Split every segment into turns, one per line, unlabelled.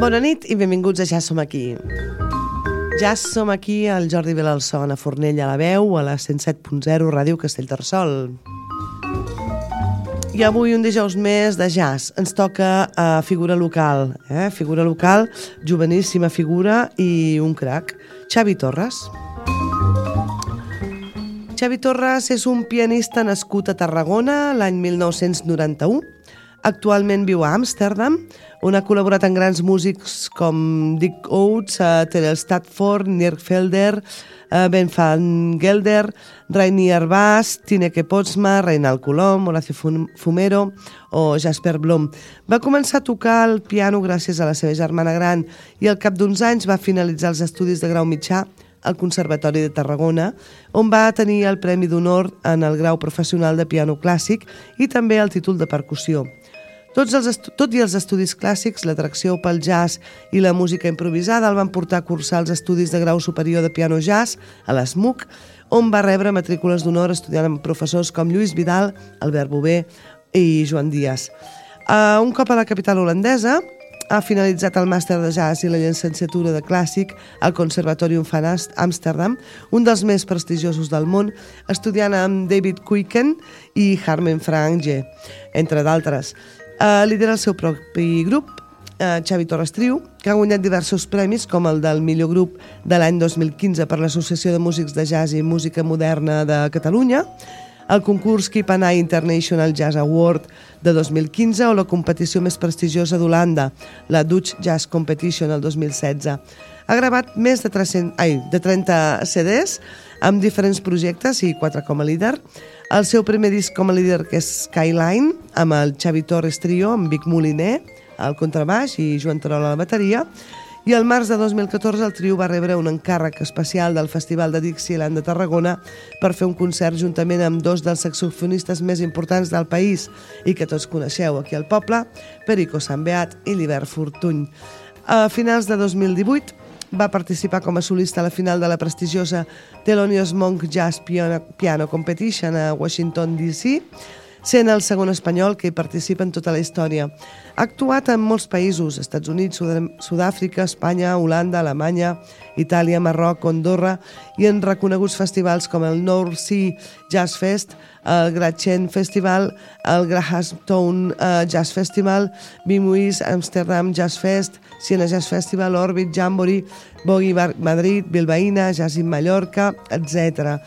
Bona nit i benvinguts a Ja som aquí. Ja som aquí al Jordi Vilalson, a Fornell a la veu, a la 107.0 Ràdio Castellterçol. I avui, un dijous més de jazz, ens toca a uh, figura local, eh? figura local, joveníssima figura i un crac, Xavi Torres. Xavi Torres és un pianista nascut a Tarragona l'any 1991. Actualment viu a Amsterdam, on ha col·laborat amb grans músics com Dick Oates, uh, Terrell Stafford, Nirk Felder, uh, Ben van Gelder, Rainier Bass, Tineke Potsma, Reinald Colom, Horacio Fumero o Jasper Blom. Va començar a tocar el piano gràcies a la seva germana gran i al cap d'uns anys va finalitzar els estudis de grau mitjà al Conservatori de Tarragona, on va tenir el Premi d'Honor en el grau professional de piano clàssic i també el títol de percussió. Tots els tot i els estudis clàssics, l'atracció pel jazz i la música improvisada el van portar a cursar els estudis de grau superior de piano jazz a l'ESMUC, on va rebre matrícules d'honor estudiant amb professors com Lluís Vidal, Albert Bové i Joan Díaz. Uh, un cop a la capital holandesa, ha finalitzat el màster de jazz i la llicenciatura de clàssic al Conservatorium van Amsterdam, un dels més prestigiosos del món, estudiant amb David Kuiken i Harmen Frange, entre d'altres. Uh, lidera el seu propi grup, uh, Xavi Torres Triu, que ha guanyat diversos premis, com el del millor grup de l'any 2015 per l'Associació de Músics de Jazz i Música Moderna de Catalunya, el concurs Keep an Eye International Jazz Award de 2015 o la competició més prestigiosa d'Holanda, la Dutch Jazz Competition el 2016. Ha gravat més de, 300, ai, de 30 CDs amb diferents projectes i quatre com a líder, el seu primer disc com a líder, que és Skyline, amb el Xavi Torres Trio, amb Vic Moliner, al contrabaix i Joan Terol a la bateria, i el març de 2014 el trio va rebre un encàrrec especial del Festival de Dixieland de Tarragona per fer un concert juntament amb dos dels saxofonistes més importants del país i que tots coneixeu aquí al poble, Perico Beat i l'Hivert Fortuny. A finals de 2018 va participar com a solista a la final de la prestigiosa Thelonious Monk Jazz Piano, Piano Competition a Washington, D.C., sent el segon espanyol que hi participa en tota la història. Ha actuat en molts països, Estats Units, Sud-àfrica, Espanya, Holanda, Alemanya, Itàlia, Marroc, Andorra i en reconeguts festivals com el North Sea Jazz Fest, el Gratchen Festival, el Grahamstown uh, Jazz Festival, Bimuis Amsterdam Jazz Fest, Siena Jazz Festival, Orbit, Jamboree, Bogui Madrid, Bilbaïna, Jazz in Mallorca, etc.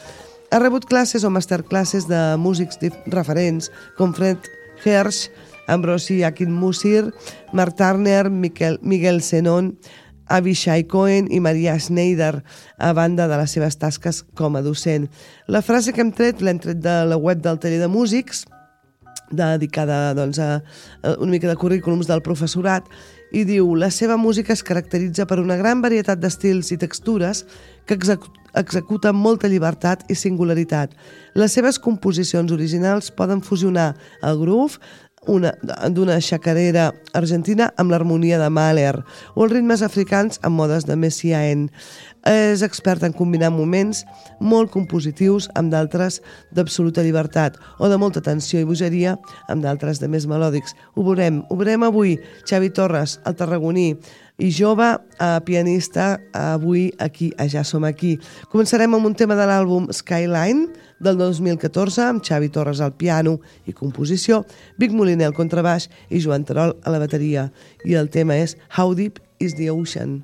Ha rebut classes o masterclasses de músics referents com Fred Hersch, Ambrosi Akin Musir, Mark Turner, Miquel, Miguel Senon, Avishai Cohen i Maria Schneider, a banda de les seves tasques com a docent. La frase que hem tret l'hem tret de la web del taller de músics, dedicada doncs, a, una mica de currículums del professorat, i diu la seva música es caracteritza per una gran varietat d'estils i textures que execu executa amb molta llibertat i singularitat. Les seves composicions originals poden fusionar el groove, d'una xacarera argentina amb l'harmonia de Mahler o els ritmes africans amb modes de Messiaen. És expert en combinar moments molt compositius amb d'altres d'absoluta llibertat o de molta tensió i bogeria amb d'altres de més melòdics. Ho veurem, ho veurem avui. Xavi Torres, el tarragoní, i jove eh, pianista avui aquí a Ja Som Aquí. Començarem amb un tema de l'àlbum Skyline del 2014 amb Xavi Torres al piano i composició, Vic Moliner al contrabaix i Joan Terol a la bateria. I el tema és How Deep is the Ocean.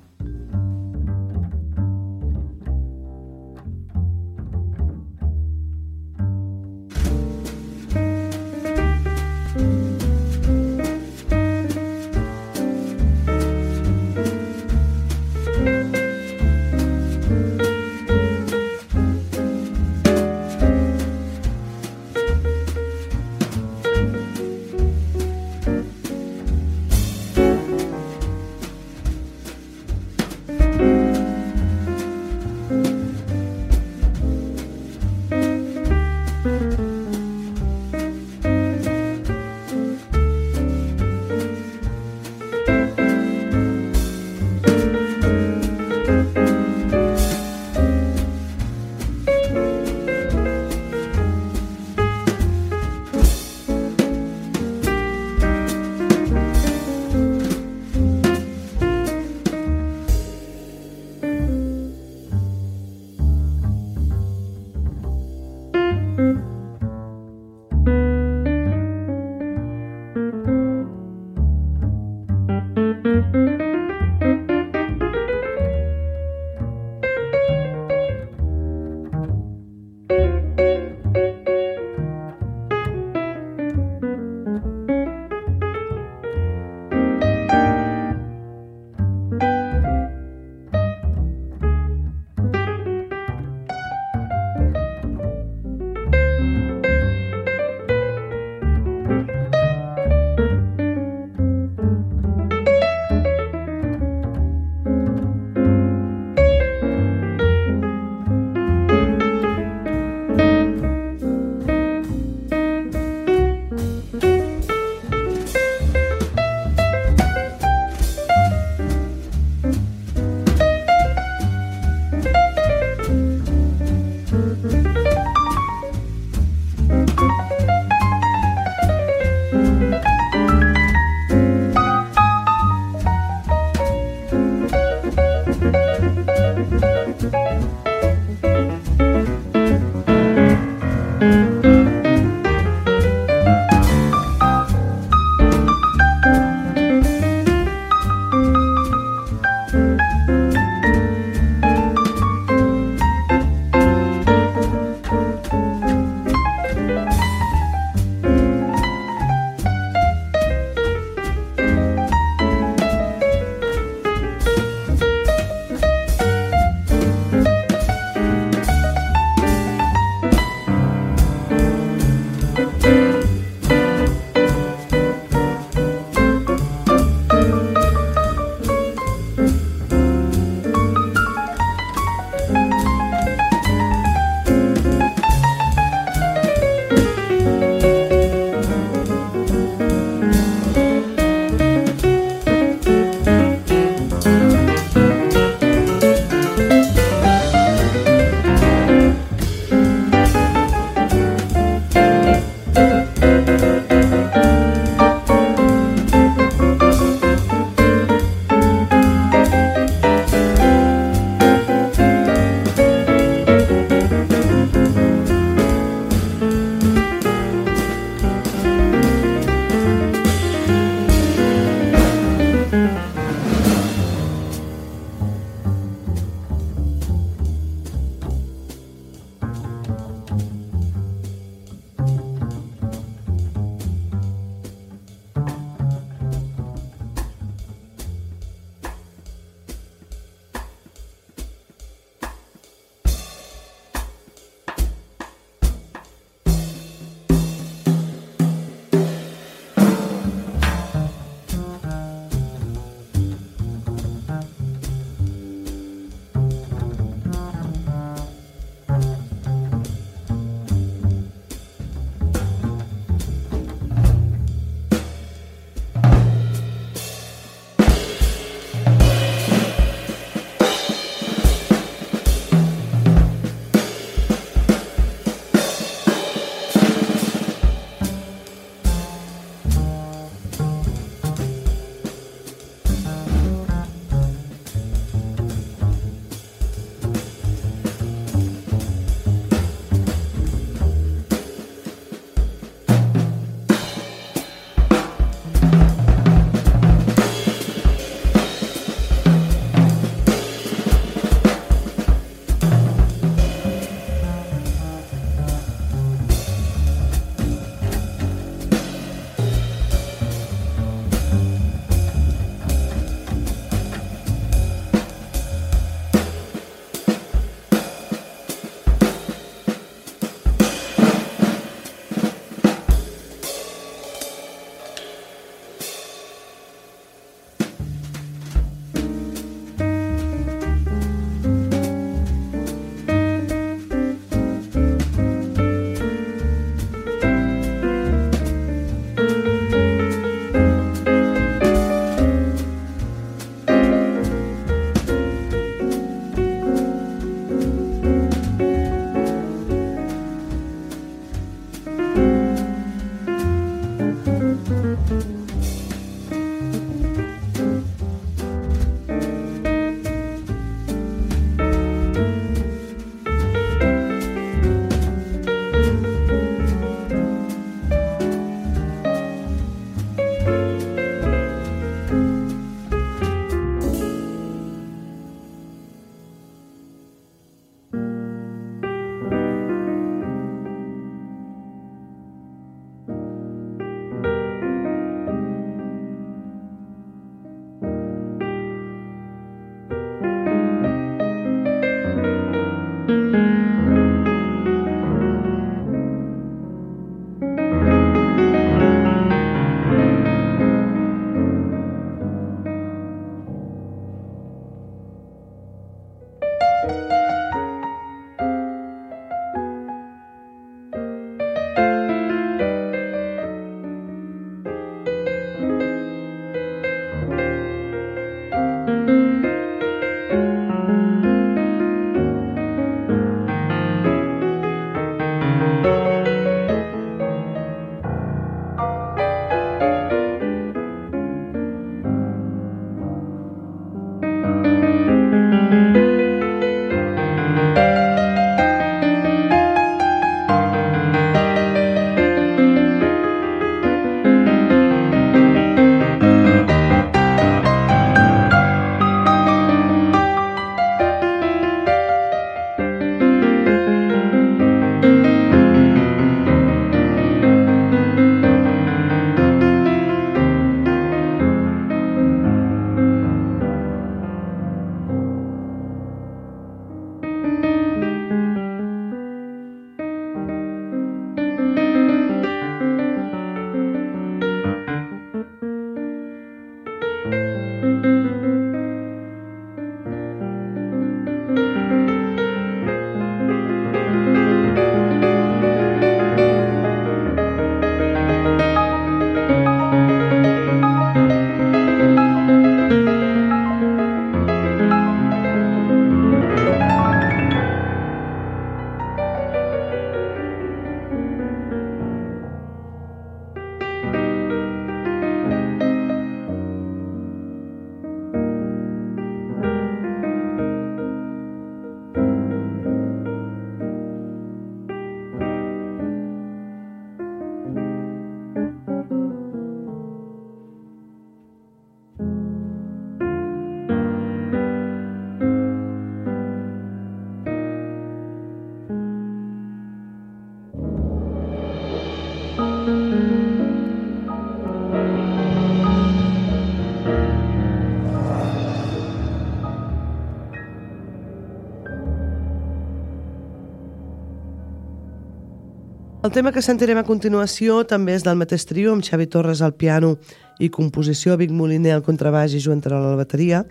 El tema que sentirem a continuació també és del mateix trio, amb Xavi Torres al piano i composició, Vic Moliner al contrabaix i Joan Terol a la bateria.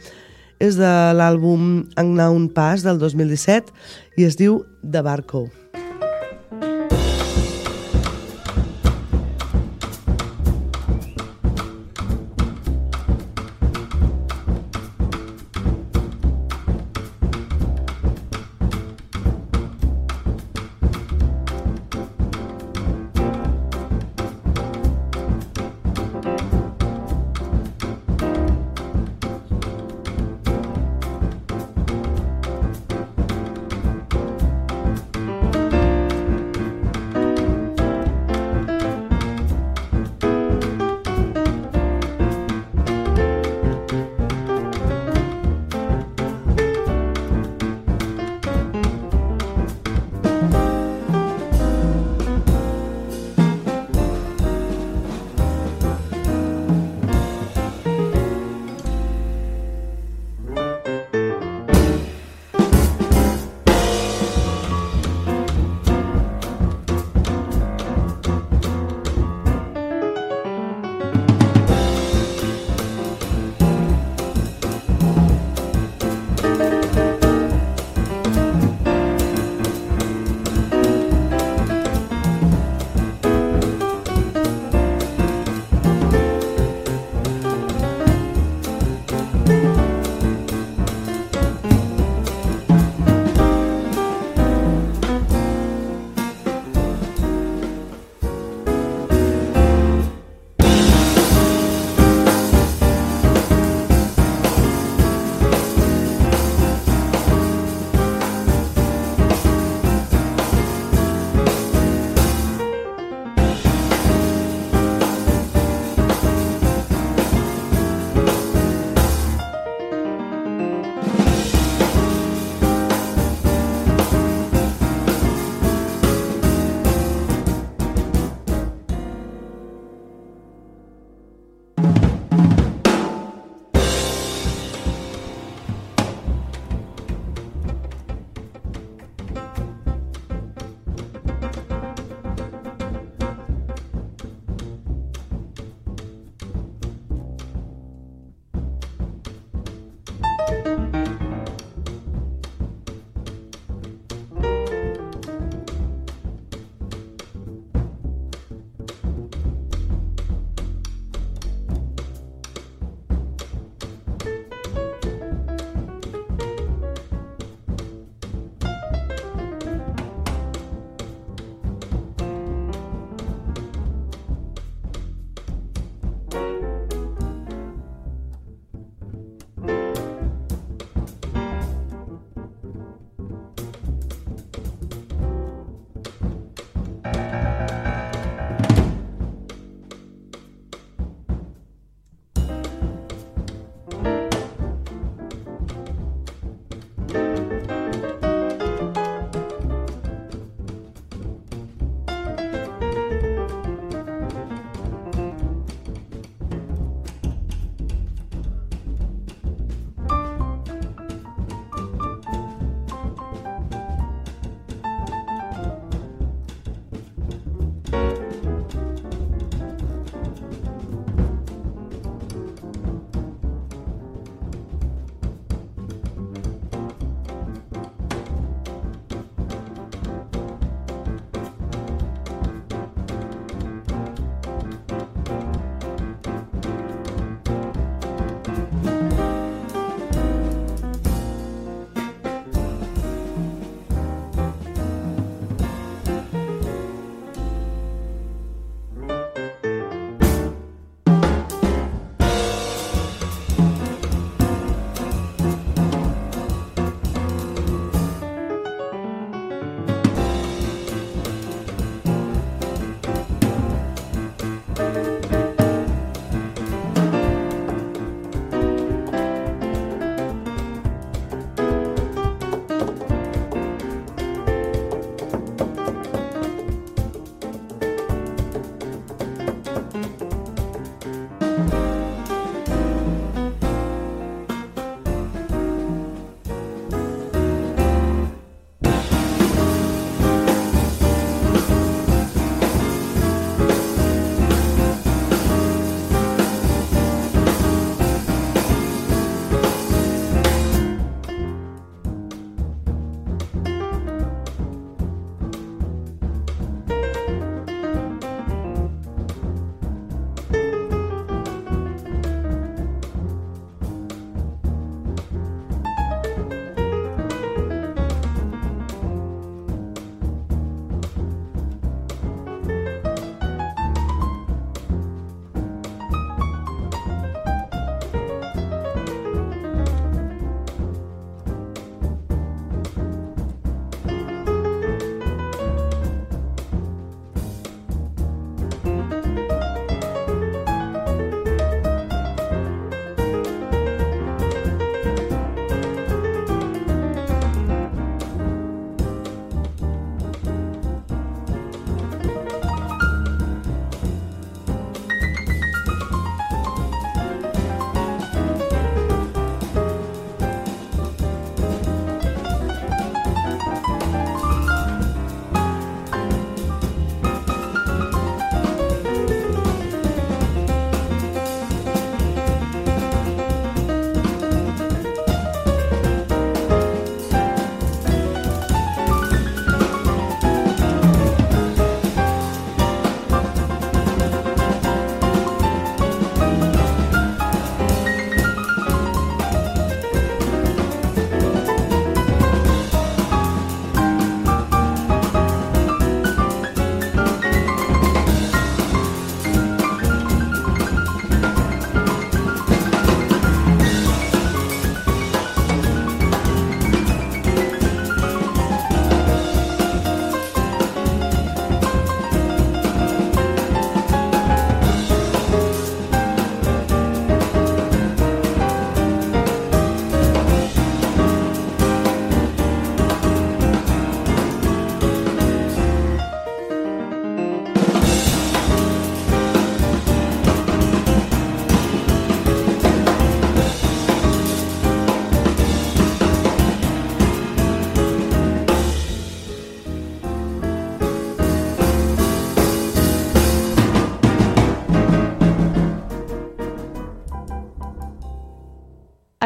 És de l'àlbum Unknown Pass del 2017 i es diu The Barco.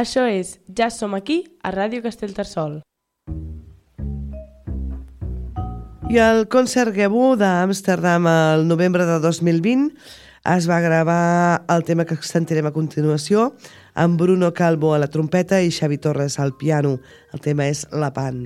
Això és Ja som aquí, a Ràdio Castellterçol.
I el concert Gebu d'Amsterdam el novembre de 2020 es va gravar el tema que sentirem a continuació amb Bruno Calvo a la trompeta i Xavi Torres al piano. El tema és La Pan.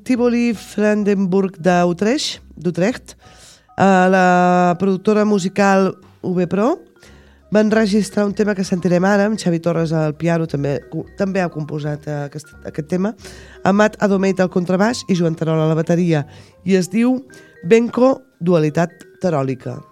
l'Antiboli Brandenburg d'Utrecht, eh, la productora musical UB Pro, van registrar un tema que sentirem ara, amb Xavi Torres al piano, també també ha composat aquest, aquest tema, Amat Adomeit al contrabaix i Joan Terol a la bateria, i es diu Benco Dualitat Teròlica.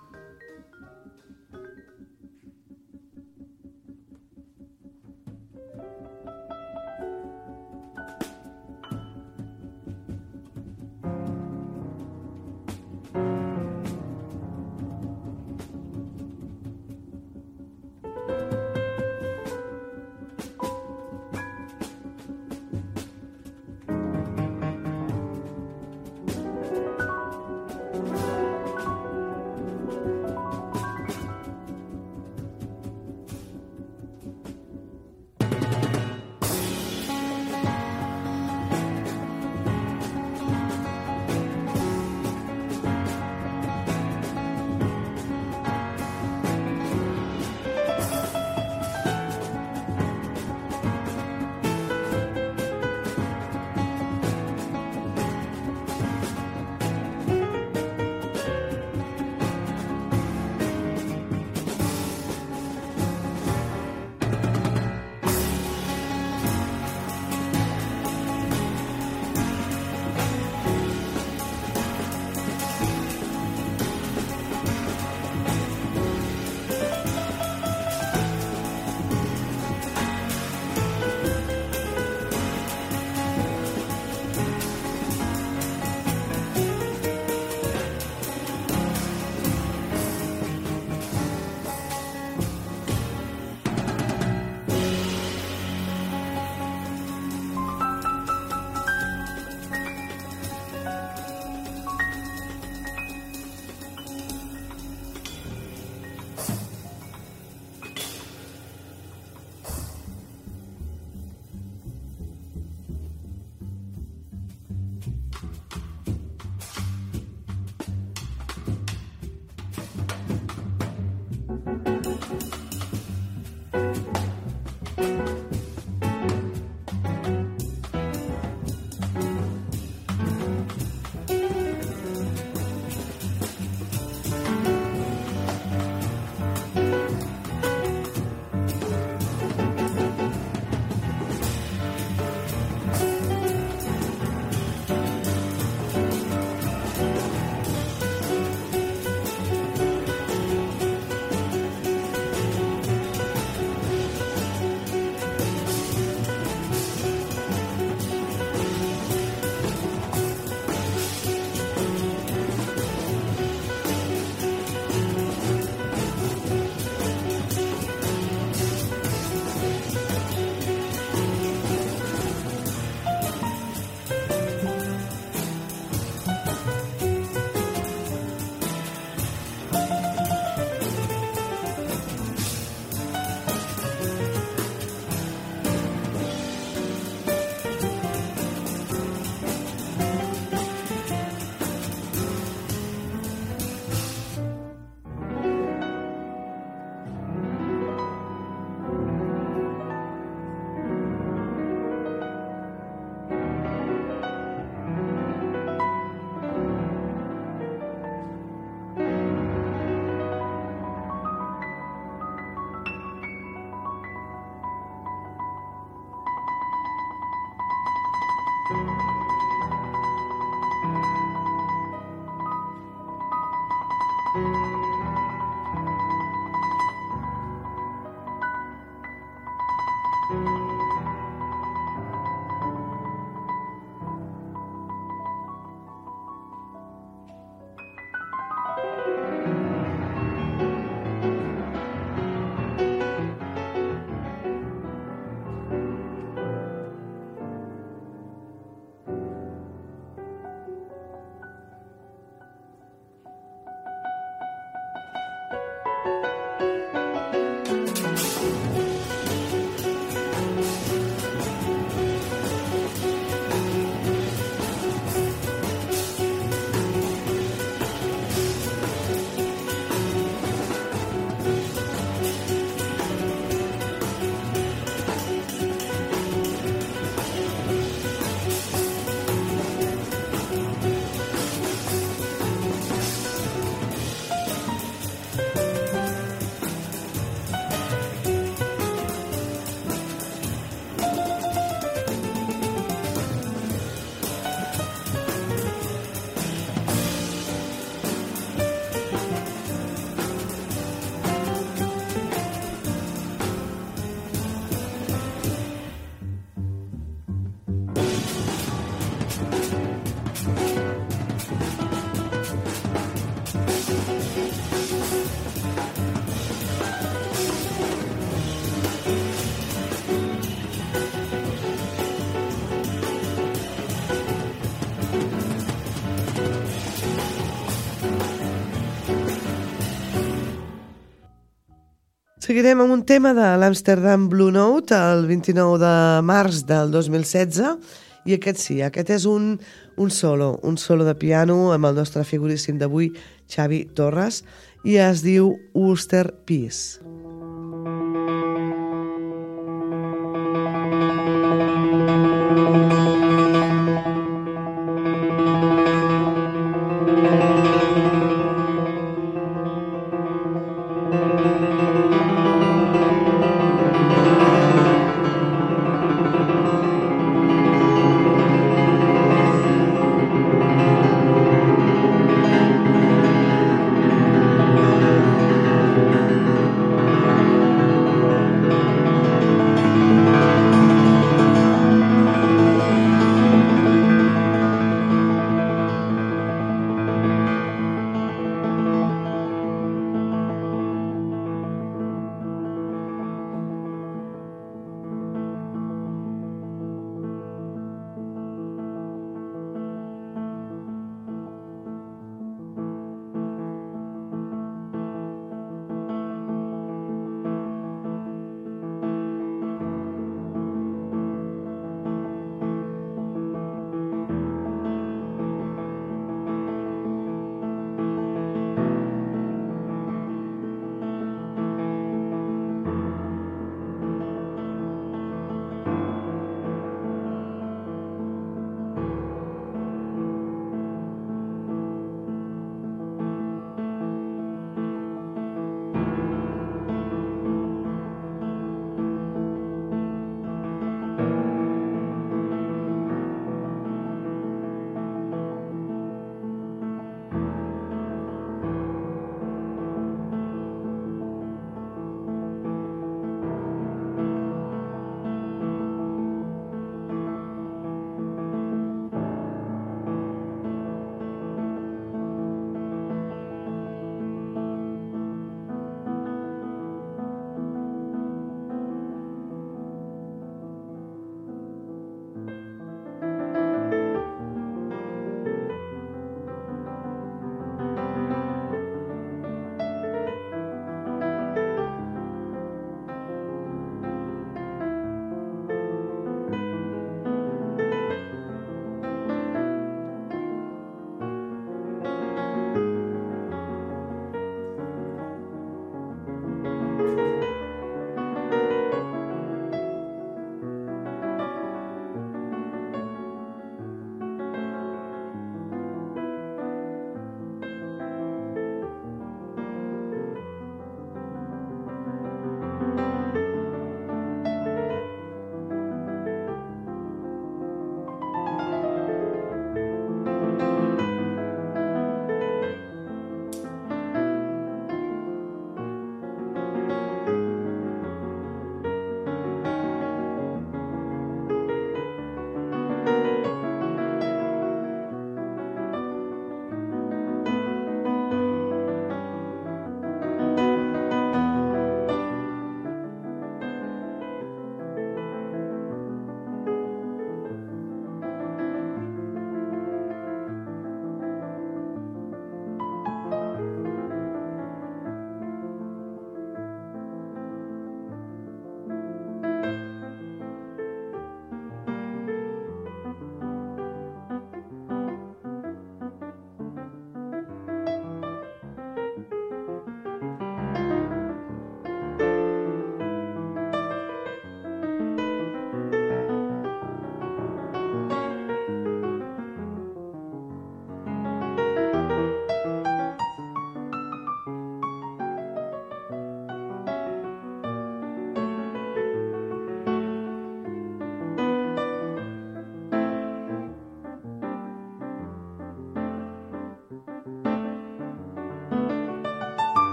Seguirem amb un tema de l'Amsterdam Blue Note el 29 de març del 2016 i aquest sí, aquest és un, un solo, un solo de piano amb el nostre figuríssim d'avui, Xavi Torres, i es diu Ulster Peace.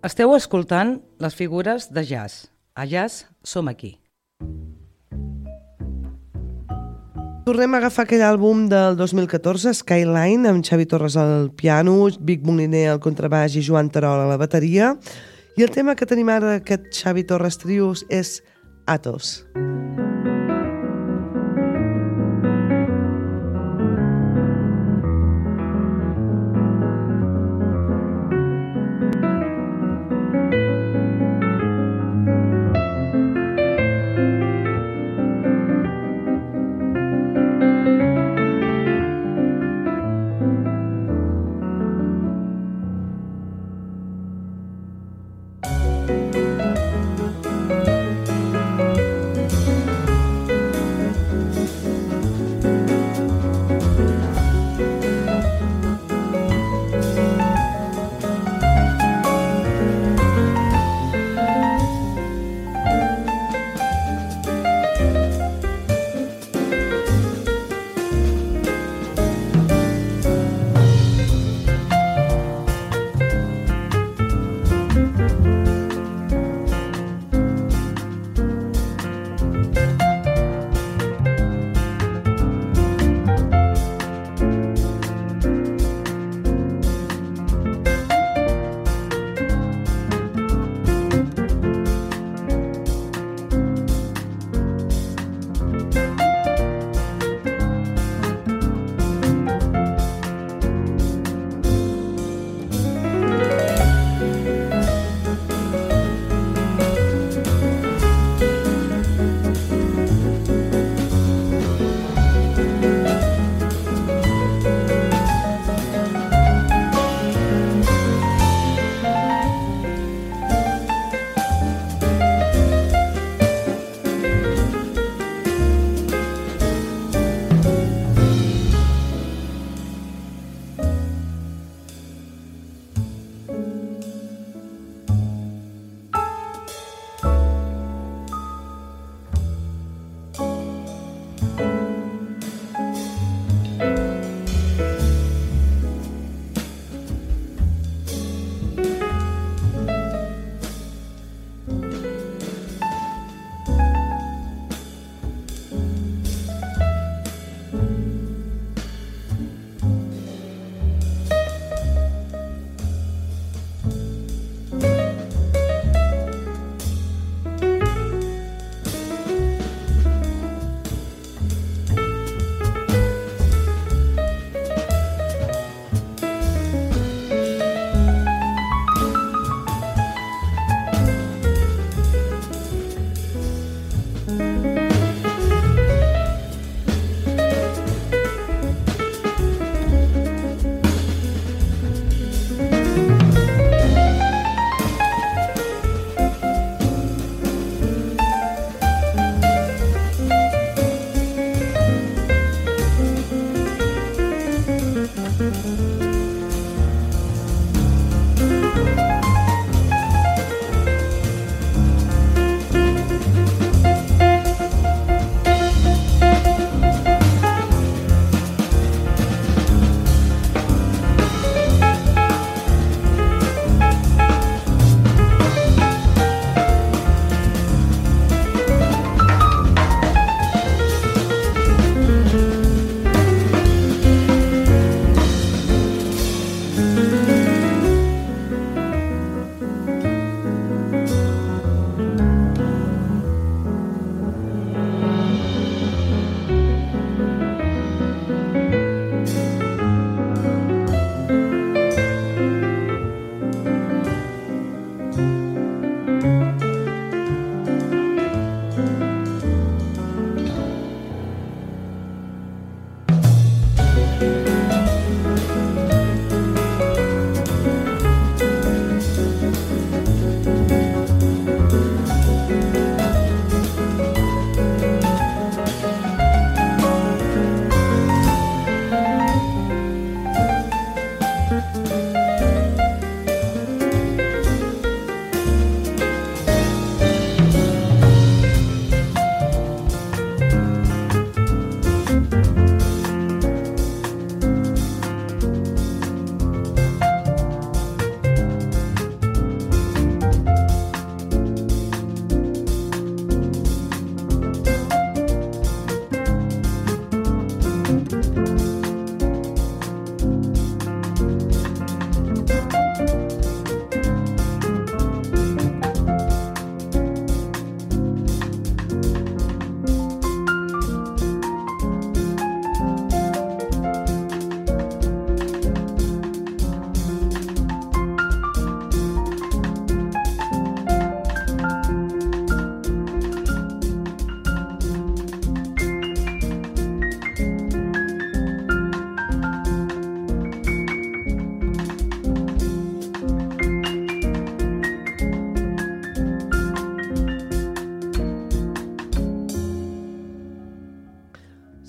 Esteu escoltant les figures de jazz. A Jazz som aquí.
Tornem a agafar aquell àlbum del 2014, Skyline, amb Xavi Torres al piano, Vic Moliner al contrabaix i Joan Terol a la bateria. I el tema que tenim ara d'aquest Xavi Torres Trios és Atos. Atos.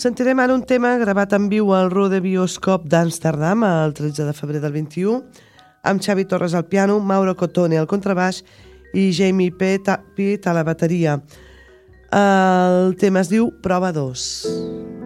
Sentirem ara un tema gravat en viu al Rode Bioscop d'Amsterdam el 13 de febrer del 21 amb Xavi Torres al piano, Mauro Cotone al contrabaix i Jamie Pitt a la bateria. El tema es diu Prova 2.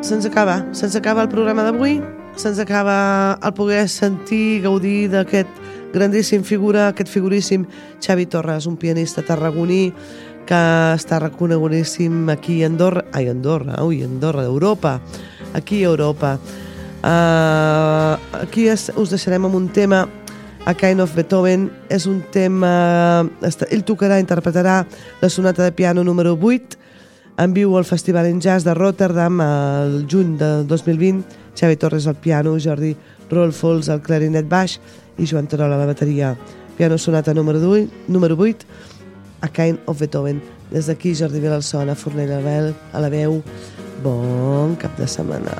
Se'ns acaba, se'ns acaba el programa d'avui, se'ns acaba el poder sentir, gaudir d'aquest grandíssim figura, aquest figuríssim Xavi Torres, un pianista tarragoní que està reconeguríssim aquí a Andorra, ai, Andorra, ui, Andorra, Europa, aquí a Europa. Uh, aquí es, us deixarem amb un tema a Kind of Beethoven és un tema... Ell tocarà, interpretarà la sonata de piano número 8 en viu al Festival en Jazz de Rotterdam el juny del 2020. Xavi Torres al piano, Jordi Rolfols al clarinet baix i Joan Terol a la bateria. Piano sonata número 8, número 8 a Kind of Beethoven. Des d'aquí, Jordi Vilalsona, Fornell Abel, a la veu. Bon cap de setmana.